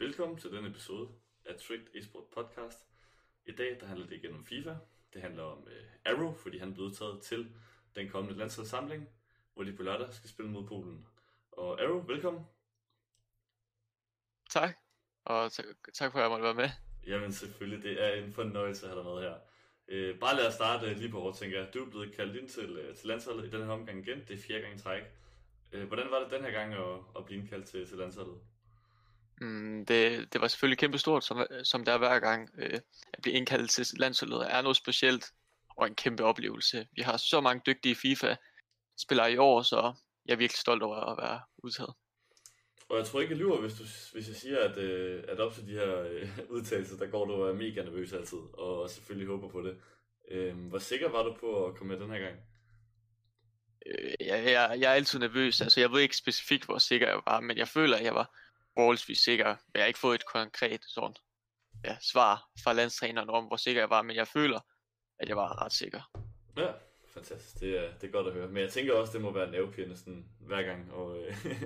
Velkommen til denne episode af Tricked Esport Podcast. I dag der handler det igen om FIFA. Det handler om uh, Arrow, fordi han blevet taget til den kommende landsholdssamling, hvor de på lørdag skal spille mod Polen. Og Arrow, velkommen. Tak, og tak, tak for at jeg måtte være med. Jamen selvfølgelig, det er en fornøjelse at have dig med her. Uh, bare lad os starte lige på hårdt, tænker jeg. Du er blevet kaldt ind til, uh, til landsholdet i den her omgang igen. Det er fjerde gang i træk. Uh, hvordan var det den her gang at, at blive indkaldt til, til landsholdet? Mm, det, det var selvfølgelig kæmpe stort, som, som der er hver gang. Øh, at blive indkaldt til landsholdet er noget specielt og en kæmpe oplevelse. Vi har så mange dygtige FIFA-spillere i år, så jeg er virkelig stolt over at være udtaget. Og jeg tror ikke, jeg lyver, hvis, du, hvis jeg siger, at, øh, at op til de her øh, udtalelser, der går du og er mega nervøs altid, og selvfølgelig håber på det. Øh, hvor sikker var du på at komme med den her gang? Øh, jeg, jeg, jeg er altid nervøs. Altså, jeg ved ikke specifikt, hvor sikker jeg var, men jeg føler, at jeg var forholdsvis sikker. Jeg har ikke fået et konkret sådan, ja, svar fra landstræneren om, hvor sikker jeg var, men jeg føler, at jeg var ret sikker. Ja, fantastisk. Det er, det er godt at høre. Men jeg tænker også, det må være nervepirrende sådan hver gang, og, øh,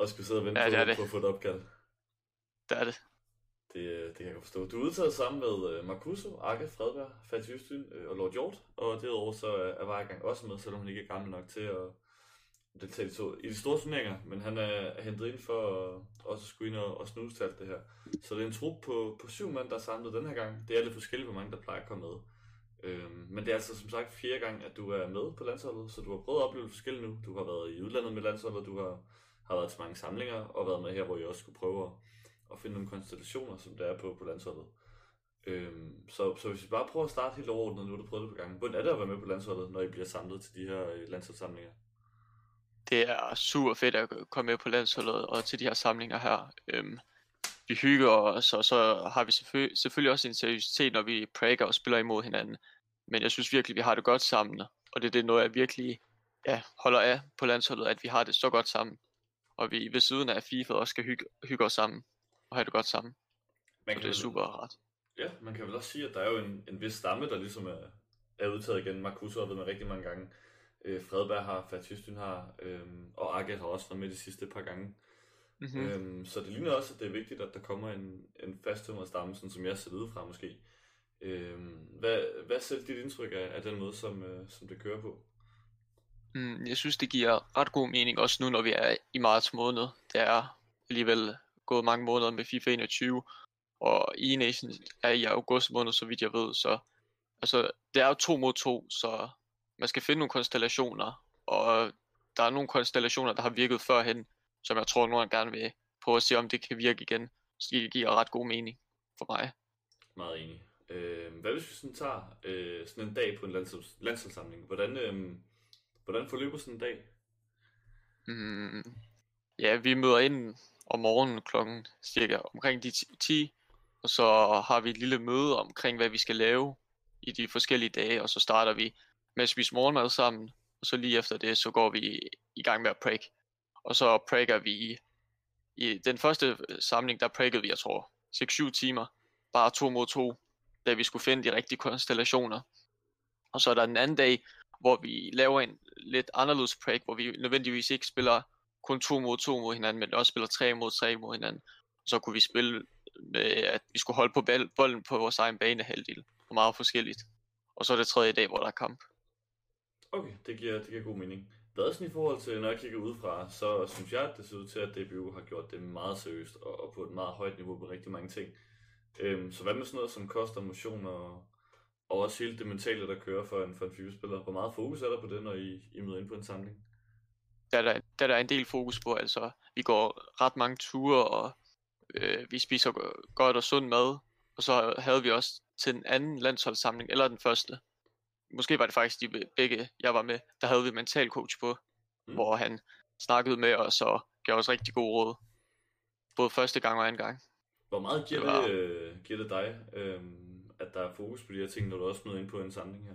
og skulle sidde og vente Ja, det på, det. på at få et opkald. Det er det. Det, øh, det kan jeg godt forstå. Du er udtaget sammen med øh, Marcuso, Arke, Fredberg, øh, og Lord Hjort, og derudover så er, er Vejgang også med, selvom han ikke er gammel nok til at det i så to- i de store turneringer, men han er, hentet ind for at også skulle ind og, og snuse til alt det her. Så det er en trup på, på syv mand, der er samlet den her gang. Det er lidt forskelligt, hvor mange der plejer at komme med. Øhm, men det er altså som sagt fjerde gang, at du er med på landsholdet, så du har prøvet at opleve forskel nu. Du har været i udlandet med landsholdet, du har, har været til mange samlinger, og været med her, hvor jeg også skulle prøve at, at finde nogle konstellationer, som der er på, på landsholdet. Øhm, så, så hvis vi bare prøver at starte helt overordnet, nu har du prøvet det på gangen. Hvordan er det at være med på landsholdet, når I bliver samlet til de her øh, landsholdssamlinger? Det er super fedt at komme med på landsholdet og til de her samlinger her. Øhm, vi hygger os, og så har vi selvfølgelig, selvfølgelig også en seriøsitet, når vi præger og spiller imod hinanden. Men jeg synes virkelig, vi har det godt sammen, og det er det noget, jeg virkelig ja, holder af på landsholdet, at vi har det så godt sammen. Og vi ved siden af FIFA også skal hygge, hygge os sammen og have det godt sammen. Man Og det er vel- super rart. Ja, man kan vel også sige, at der er jo en, en vis stamme, der ligesom er, er udtaget igen. Marcus har været med rigtig mange gange. Øh, Fredberg har, Fatistyn har, øhm, og Arket har også været med de sidste par gange. Mm-hmm. Mm. Øhm, så det ligner også, at det er vigtigt, at der kommer en, en fasttømret stamme, sådan som jeg ser det udefra måske. Øhm, hvad, hvad er selv dit indtryk af, af den måde, som, øh, som det kører på? Mm, jeg synes, det giver ret god mening, også nu, når vi er i marts måned. Det er alligevel gået mange måneder med FIFA 21, og E-Nation er i august måned, så vidt jeg ved. Så altså, det er jo to mod to, så man skal finde nogle konstellationer, og der er nogle konstellationer, der har virket førhen, som jeg tror, nogen gerne vil prøve at se, om det kan virke igen. Så det giver ret god mening for mig. Meget enig. Øh, hvad hvis vi sådan tager øh, sådan en dag på en landsholds, landsholdssamling? Hvordan, øh, hvordan forløber sådan en dag? Mm, ja, vi møder ind om morgenen klokken cirka omkring de 10, og så har vi et lille møde omkring, hvad vi skal lave i de forskellige dage, og så starter vi med at spise morgenmad sammen, og så lige efter det, så går vi i gang med at præk. Og så prækker vi i, i den første øh, samling, der prækkede vi, jeg tror, 6-7 timer, bare to mod to, da vi skulle finde de rigtige konstellationer. Og så er der den anden dag, hvor vi laver en lidt anderledes præk, hvor vi nødvendigvis ikke spiller kun to mod to mod hinanden, men også spiller tre mod tre mod hinanden. Så kunne vi spille med, at vi skulle holde på bolden på vores egen banehalvdel, og meget forskelligt. Og så er det tredje dag, hvor der er kamp. Okay, det giver, det giver god mening. Hvad er sådan i forhold til, når jeg kigger udefra, så synes jeg, at det ser ud til, at DBU har gjort det meget seriøst og, og på et meget højt niveau på rigtig mange ting. Øhm, så hvad med sådan noget som kost og motion og, og også hele det mentale, der kører for en, for en FIFA-spiller? Hvor meget fokus er der på det, når I, I møder ind på en samling? Der er der, der er en del fokus på, altså vi går ret mange ture, og øh, vi spiser godt og sund mad. Og så havde vi også til den anden landsholdssamling, eller den første, måske var det faktisk de be- begge, jeg var med, der havde vi en mental coach på, Mm. hvor han snakkede med os og gav os rigtig gode råd. Både første gang og anden gang. Hvor meget giver Det var- det, øh, giver det dig, øhm, at der er fokus på de her ting, når du også møder ind på en samling her?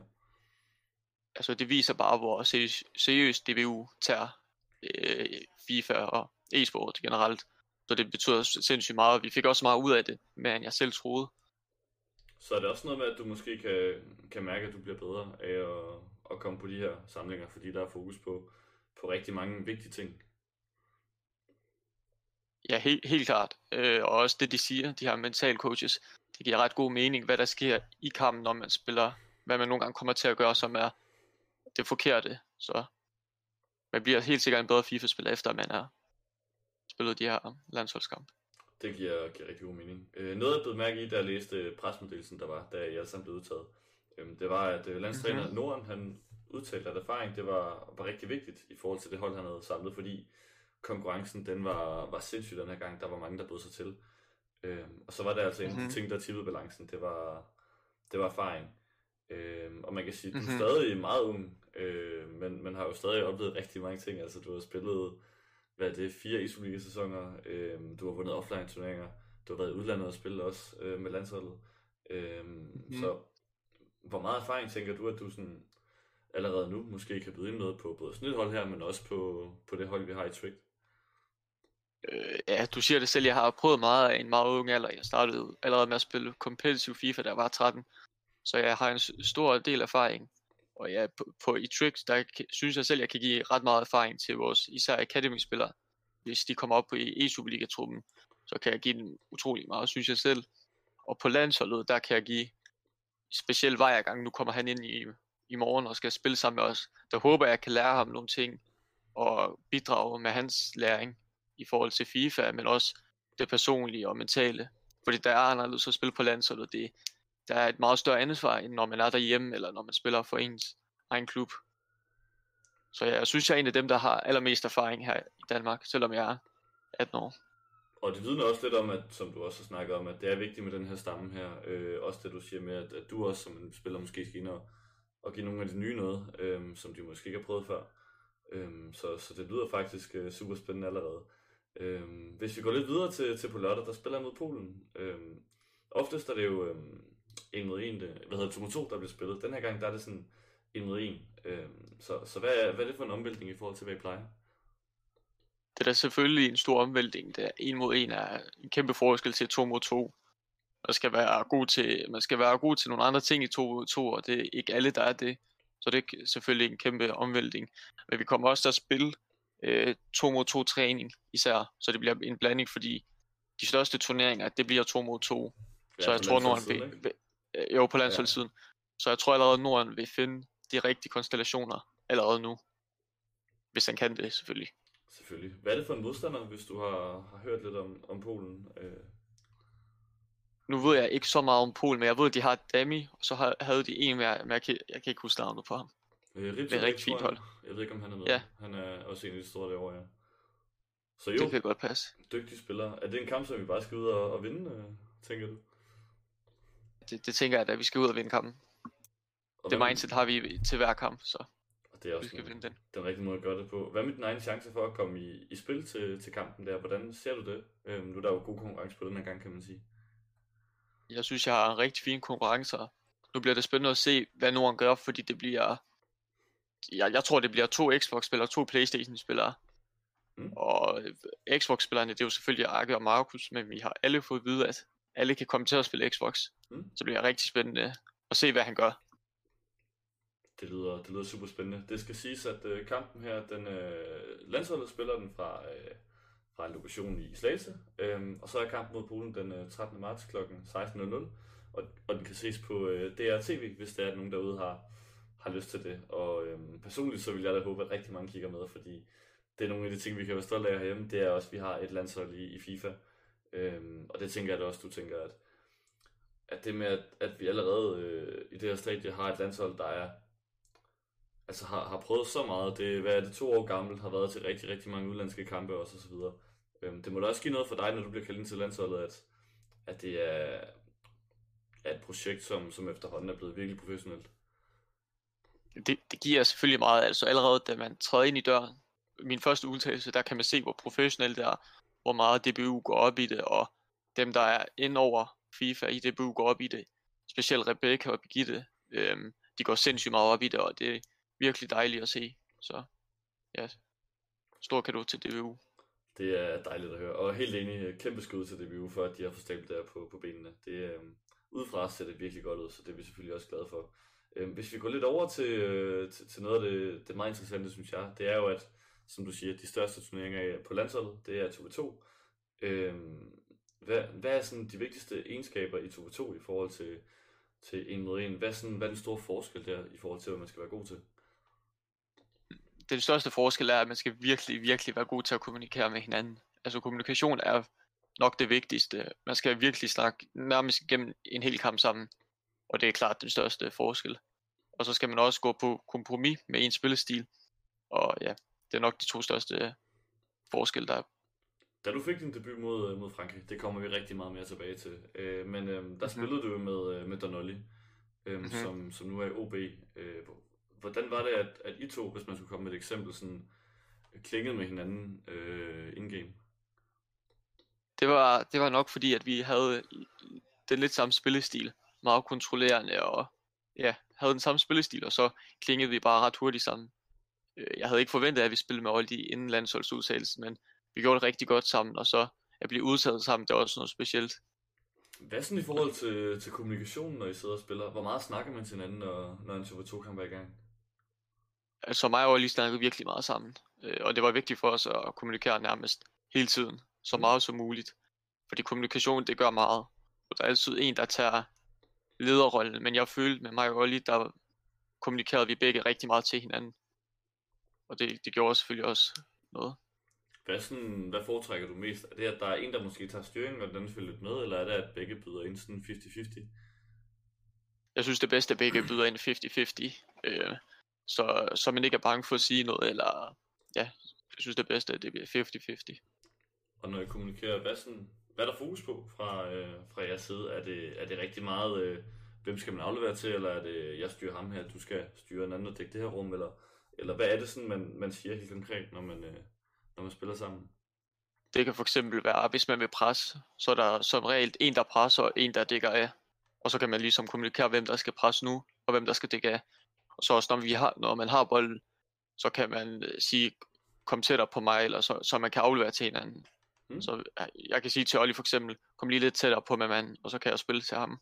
Altså det viser bare, hvor seriøs- seriøst DBU tager øh, FIFA og e-sport generelt. Så det betyder sindssygt meget. Vi fik også meget ud af det, mere end jeg selv troede. Så er det også noget med, at du måske kan, kan mærke, at du bliver bedre af at, at komme på de her samlinger, fordi der er fokus på, på rigtig mange vigtige ting. Ja, helt, helt klart. Øh, og også det, de siger, de her mental coaches, det giver ret god mening, hvad der sker i kampen, når man spiller, hvad man nogle gange kommer til at gøre, som er det forkerte. Så man bliver helt sikkert en bedre FIFA-spiller, efter man har spillet de her landsholdskampe. Det giver, giver rigtig god mening. Øh, noget jeg blev mærke i, da jeg læste presmeddelelsen, der var, da jeg alle sammen blev udtaget, øh, det var, at øh, landstræner mm-hmm. Norden, han udtalte, at erfaring det var, var rigtig vigtigt i forhold til det hold, han havde samlet, fordi konkurrencen den var, var sindssyg den her gang. Der var mange, der bød sig til. Øhm, og så var det altså en mm-hmm. ting, der tippede balancen. Det var, det var erfaring. Øhm, og man kan sige, at du er mm-hmm. stadig meget ung, øh, men man har jo stadig oplevet rigtig mange ting. Altså, du har spillet, hvad er det, fire Isolika-sæsoner. Øh, du har vundet offline-turneringer. Du har været i udlandet og spillet også øh, med landsholdet. Øh, mm-hmm. Så hvor meget erfaring tænker du, at du sådan allerede nu måske kan byde ind med på både sådan et hold her, men også på, på det hold, vi har i Trick? Øh, ja, du siger det selv, jeg har prøvet meget af en meget ung alder. Jeg startede allerede med at spille competitive FIFA, da jeg var 13. Så jeg har en stor del erfaring. Og ja, på, på i Tricks, der synes jeg selv, jeg kan give ret meget erfaring til vores især Academy-spillere. Hvis de kommer op på e- e-Superliga-truppen, så kan jeg give dem utrolig meget, synes jeg selv. Og på landsholdet, der kan jeg give specielt hver gang, nu kommer han ind i, i morgen og skal spille sammen med os. Der håber jeg, jeg kan lære ham nogle ting og bidrage med hans læring i forhold til FIFA, men også det personlige og mentale. Fordi der er anderledes at spille på landsholdet. Det, der er et meget større ansvar, end når man er derhjemme, eller når man spiller for ens egen klub. Så jeg synes, jeg er en af dem, der har allermest erfaring her i Danmark, selvom jeg er 18 år. Og det vidner også lidt om, at, som du også har snakket om, at det er vigtigt med den her stamme her. Øh, også det, du siger med, at, at du også som en spiller måske skal ind og, og give nogle af de nye noget, øh, som de måske ikke har prøvet før. Øh, så, så det lyder faktisk øh, super spændende allerede. Øh, hvis vi går lidt videre til, til på lørdag, der spiller jeg mod Polen. Øh, oftest er det jo Øh, en mod en, det, hvad hedder 2 mod 2, der bliver spillet. Den her gang, der er det sådan 1 mod en. Øhm, så så hvad, er, hvad er det for en omvæltning i forhold til, hvad I plejer? Det er da selvfølgelig en stor omvæltning. Det er en mod 1 er en kæmpe forskel til 2 mod 2. Man skal være god til, man skal være god til nogle andre ting i 2 mod 2, og det er ikke alle, der er det. Så det er selvfølgelig en kæmpe omvæltning. Men vi kommer også til at spille øh, to mod 2 træning især, så det bliver en blanding, fordi de største turneringer, det bliver 2 mod 2. Så jeg tror, Norden vil, vil, øh, jo på landsholdssiden. Ja. Så jeg tror allerede, Norden vil finde de rigtige konstellationer allerede nu. Hvis han kan det, selvfølgelig. Selvfølgelig. Hvad er det for en modstander, hvis du har, har hørt lidt om, om Polen? Øh... Nu ved jeg ikke så meget om Polen, men jeg ved, at de har Dami, og så havde de en mere, men jeg kan, jeg kan ikke huske navnet på ham. Øh, det er rigtig fint hold. Jeg ved ikke, om han er med. Ja. Han er også en af de store derovre, ja. Så jo, det kan godt passe. Dygtig spiller. Er det en kamp, som vi bare skal ud og, og vinde, øh, tænker du? Det, det tænker jeg, at vi skal ud og vinde kampen. Og det mindset har vi til hver kamp, så og det er også vi skal en, vinde den. den rigtige måde at gøre det på. Hvad med din egen chance for at komme i, i spil til, til kampen der? Hvordan ser du det? Øhm, nu er der jo god konkurrence på den her gang, kan man sige. Jeg synes, jeg har en rigtig fin konkurrence. Nu bliver det spændende at se, hvad Norden gør, fordi det bliver jeg, jeg tror, det bliver to Xbox-spillere og to Playstation-spillere. Mm. Og øh, Xbox-spillerne, det er jo selvfølgelig Arke og Markus, men vi har alle fået at vide, at alle kan komme til at spille Xbox. Mm. Så det bliver rigtig spændende at se, hvad han gør. Det lyder, det lyder super spændende. Det skal siges, at uh, kampen her, den uh, landsholdet spiller den fra, uh, fra en lokation i Slagelse, um, og så er kampen mod Polen den uh, 13. marts kl. 16.00, og, og den kan ses på uh, DRTV, hvis der er nogen derude har, har lyst til det. Og øhm, personligt så vil jeg da håbe, at rigtig mange kigger med, fordi det er nogle af de ting, vi kan være stolte af herhjemme. Det er også, at vi har et landshold i, i FIFA. Øhm, og det tænker jeg da også, du tænker, at, at det med, at, at vi allerede øh, i det her stadie har et landshold, der er altså har, har prøvet så meget. Det, hvad er det, to år gammelt, har været til rigtig, rigtig mange udlandske kampe også, og så videre. Øhm, det må da også give noget for dig, når du bliver kaldt ind til landsholdet, at, at det er, er et projekt, som, som efterhånden er blevet virkelig professionelt det, det giver selvfølgelig meget, altså allerede da man træder ind i døren, min første udtalelse, der kan man se, hvor professionelt det er, hvor meget DBU går op i det, og dem, der er ind over FIFA i DBU går op i det, specielt Rebecca og Birgitte, øhm, de går sindssygt meget op i det, og det er virkelig dejligt at se. Så ja, stor kado til DBU. Det er dejligt at høre, og helt enig, kæmpe skud til DBU for, at de har fået stablet der på, på benene. Det, øhm, udefra ser det virkelig godt ud, så det er vi selvfølgelig også glade for. Øhm, hvis vi går lidt over til, øh, til, til noget af det, det meget interessante, synes jeg, det er jo, at som du siger, de største turneringer øh, på landsholdet, det er 2v2. Øhm, hvad, hvad er sådan de vigtigste egenskaber i 2v2 i forhold til, til en mod en? Hvad er, sådan, hvad er den store forskel der i forhold til, hvad man skal være god til? Den største forskel er, at man skal virkelig, virkelig være god til at kommunikere med hinanden. Altså kommunikation er nok det vigtigste. Man skal virkelig snakke nærmest gennem en hel kamp sammen. Og det er klart den største forskel. Og så skal man også gå på kompromis med en spillestil. Og ja, det er nok de to største forskel, der er. Da du fik din debut mod, mod Frankrig, det kommer vi rigtig meget mere tilbage til. Øh, men øh, der mm-hmm. spillede du med, øh, med Donolli, øh, mm-hmm. som, som nu er i OB. Øh, hvordan var det, at, at I to, hvis man skulle komme med et eksempel, sådan, klingede med hinanden øh, in-game? Det var, det var nok fordi, at vi havde den lidt samme spillestil. Meget kontrollerende og ja, havde den samme spillestil, og så klingede vi bare ret hurtigt sammen. Øh, jeg havde ikke forventet, at vi spillede med Oldi inden landsholdsudtagelsen, men vi gjorde det rigtig godt sammen, og så at blive udtaget sammen, det var også noget specielt. Hvad sådan i forhold til, til kommunikationen, når I sidder og spiller? Hvor meget snakker man til hinanden, når, når en Super 2 kamp er i gang? Altså mig og Olli snakkede virkelig meget sammen, øh, og det var vigtigt for os at kommunikere nærmest hele tiden, så mm. meget som muligt. Fordi kommunikation, det gør meget. Og der er altid en, der tager lederrollen, men jeg følte med mig og Olli, der kommunikerede vi begge rigtig meget til hinanden. Og det, det gjorde selvfølgelig også noget. Hvad, sådan, hvad foretrækker du mest? Er det, at der er en, der måske tager styringen, og den anden følger lidt med, eller er det, at begge byder ind sådan 50-50? Jeg synes, det bedste er, at begge byder ind 50-50. Øh, så, så man ikke er bange for at sige noget, eller ja, jeg synes, det bedste er, at det bliver 50-50. Og når I kommunikerer, hvad, sådan, hvad er der fokus på fra, øh, fra jeres side? Er det, er det rigtig meget, øh, hvem skal man aflevere til, eller er det, jeg styrer ham her, du skal styre en anden og dække det her rum, eller, eller hvad er det sådan, man, man siger helt konkret, når man, øh, når man spiller sammen? Det kan for eksempel være, hvis man vil presse, så er der som regel en, der presser, og en, der dækker af. Og så kan man ligesom kommunikere, hvem der skal presse nu, og hvem der skal dække af. Og så også når, vi har, når man har bolden, så kan man øh, sige, kom tættere på mig, eller så, så man kan aflevere til hinanden. Mm. Så jeg kan sige til Olli for eksempel, kom lige lidt tættere på med manden, og så kan jeg spille til ham.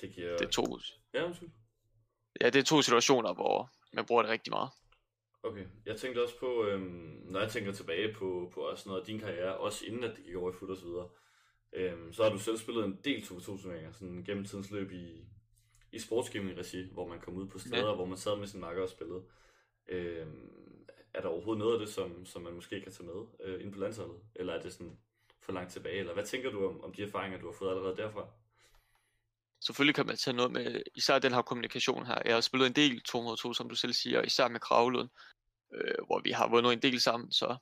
Det giver... Det er to... Ja, undskyld. Ja, det er to situationer, hvor man bruger det rigtig meget. Okay, jeg tænkte også på, øhm, når jeg tænker tilbage på, på også noget af din karriere, også inden at det gik over i fod og så videre, øhm, så har du selv spillet en del 2 turneringer sådan gennem tidens løb i, i sportsgaming-regi, hvor man kom ud på steder, ja. hvor man sad med sin makker og spillede. Øhm, er der overhovedet noget af det, som, som man måske kan tage med øh, ind på landsholdet? Eller er det sådan for langt tilbage? Eller hvad tænker du om, om de erfaringer, du har fået allerede derfra? Selvfølgelig kan man tage noget med, især den her kommunikation her. Jeg har spillet en del 202, som du selv siger, især med Kravlund, øh, hvor vi har vundet en del sammen, så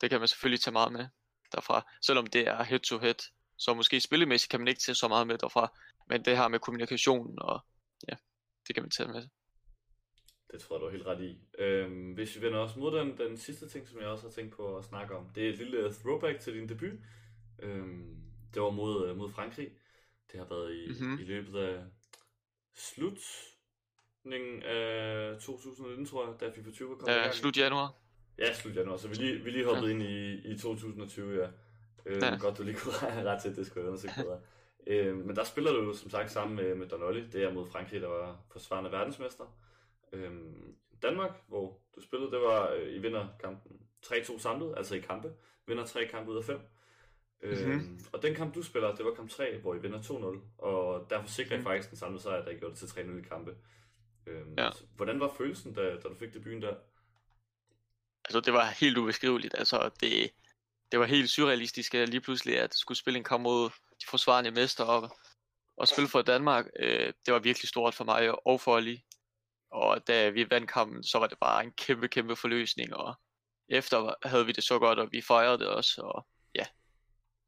det kan man selvfølgelig tage meget med derfra. Selvom det er head to head, så måske spillemæssigt kan man ikke tage så meget med derfra, men det her med kommunikationen, og ja, det kan man tage med. Det tror jeg, du er helt ret i. Øhm, hvis vi vender os mod den, den sidste ting, som jeg også har tænkt på at snakke om, det er et lille throwback til din debut. Øhm, det var mod, øh, mod Frankrig. Det har været i, mm-hmm. i løbet af slutningen af 2019, tror jeg, da FIFA 20 kom Ja, slut januar. Ja, slut januar, så vi lige, vi lige hoppede ja. ind i, i 2020, ja. Øh, ja. Godt, du lige kunne ret til, at det skulle jeg undersøge bedre. øh, men der spiller du som sagt sammen med, med Donolli. Det er mod Frankrig, der var forsvarende verdensmester. Øh, Danmark, hvor du spillede, det var, øh, I vinder kampen 3-2 samlet, altså i kampe. Vinder tre kampe ud af fem. Mm-hmm. Øhm, og den kamp, du spiller, det var kamp 3, hvor I vinder 2-0. Og derfor sikrer I mm. faktisk den samlede sejr, der I gjorde det til 3-0 i kampe. Øhm, ja. hvordan var følelsen, da, da du fik debuten der? Altså, det var helt ubeskriveligt. Altså, det, det var helt surrealistisk at lige pludselig at skulle spille en kamp mod de forsvarende mester og, og spille for Danmark. Øh, det var virkelig stort for mig og for Ali. Og da vi vandt kampen, så var det bare en kæmpe, kæmpe forløsning. Og efter havde vi det så godt, og vi fejrede det også. Og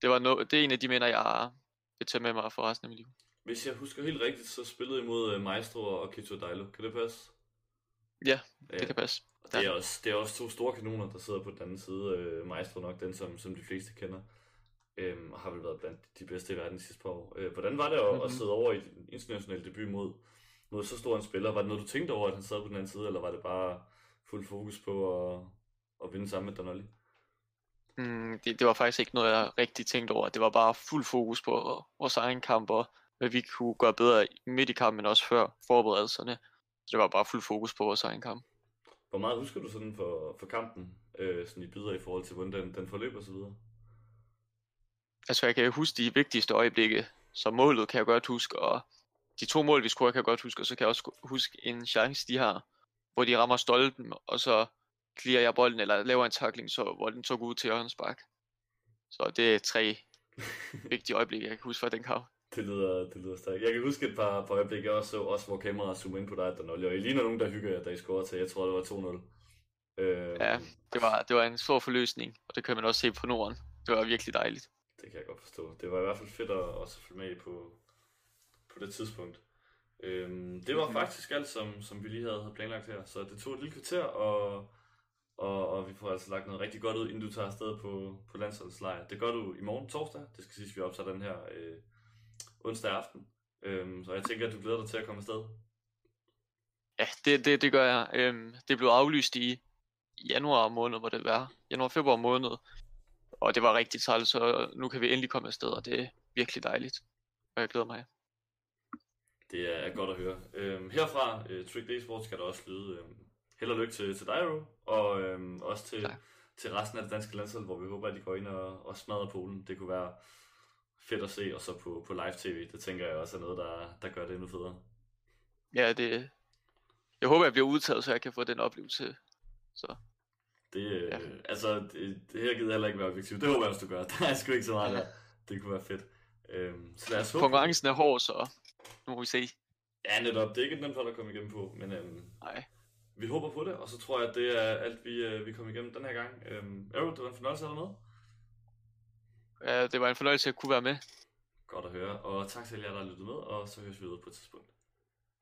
det, var no, det er en af de minder, jeg vil tage med mig for resten af mit liv. Hvis jeg husker helt rigtigt, så spillede I mod uh, Maestro og Kito Dailo. Kan det passe? Ja, det ja. kan passe. Det er, også, det er også to store kanoner, der sidder på den anden side. Uh, Maestro nok den, som, som de fleste kender. Og har vel været blandt de bedste i verden de sidste par år. Uh, hvordan var det at, mm-hmm. at sidde over i en international debut mod, mod så stor en spiller? Var det noget, du tænkte over, at han sad på den anden side, eller var det bare fuld fokus på at, at vinde sammen med Donolli? Mm, det, det var faktisk ikke noget, jeg rigtig tænkte over. Det var bare fuld fokus på vores egen kamp, og hvad vi kunne gøre bedre midt i kampen, også før forberedelserne. Så det var bare fuld fokus på vores egen kamp. Hvor meget husker du sådan for, for kampen, øh, sådan i bidder i forhold til, hvordan den, den forløb og så videre? altså jeg kan huske de vigtigste øjeblikke, så målet kan jeg godt huske, og de to mål, vi scorer, kan jeg godt huske, og så kan jeg også huske en chance, de har, hvor de rammer stolpen, og så clear jeg bolden, eller laver en tackling, så, hvor den tog ud til Jørgens Bak. Så det er tre vigtige øjeblikke, jeg kan huske fra den kamp. Det lyder, det lyder stærkt. Jeg kan huske et par, par øjeblikke, jeg også så, også hvor kameraet zoomede ind på dig, der og I ligner nogen, der hygger jer, da I scorede til, jeg tror, det var 2-0. Øh, ja, det var, det var en stor forløsning, og det kan man også se på Norden. Det var virkelig dejligt. Det kan jeg godt forstå. Det var i hvert fald fedt at også følge med på, på det tidspunkt. Øhm, det var faktisk alt, som, som vi lige havde planlagt her. Så det tog et lille kvarter, og, og, og vi får altså lagt noget rigtig godt ud, inden du tager afsted på, på landsholdslejr. Det gør du i morgen torsdag. Det skal siges, vi optager den her øh, onsdag aften. Øhm, så jeg tænker, at du glæder dig til at komme afsted. Ja, det, det, det gør jeg. Øhm, det blev aflyst i januar måned, hvor det var. Januar-februar måned. Og det var rigtig træls, så nu kan vi endelig komme afsted, og det er virkelig dejligt. Og jeg glæder mig. Det er godt at høre. Øhm, herfra, uh, Trick Day Sports, skal der også lyde øhm, held og lykke til, til dig, Ro, og øhm, også til, til resten af det danske landshold, hvor vi håber, at de går ind og, og smadrer Polen. Det kunne være fedt at se, og så på, på live-tv. Det tænker jeg også er noget, der, der gør det endnu federe. Ja, det... Jeg håber, jeg bliver udtaget, så jeg kan få den oplevelse. Så. Det, ja. øh, altså, det, det her gider heller ikke være objektivt. Det håber jeg også, du gør. Der er sgu ikke så meget der. Det kunne være fedt. Øhm, så lad os håbe. Konkurrencen er hård, så nu må vi se. Ja, netop. Det er ikke nemt for at komme igennem på, men øhm, Nej. Vi håber på det, og så tror jeg, at det er alt, vi, øh, vi kommer igennem den her gang. Øhm, Arrow, det var en fornøjelse at med. Ja, det var en fornøjelse at kunne være med. Godt at høre, og tak til jer, der har lyttet med, og så høres vi videre på et tidspunkt.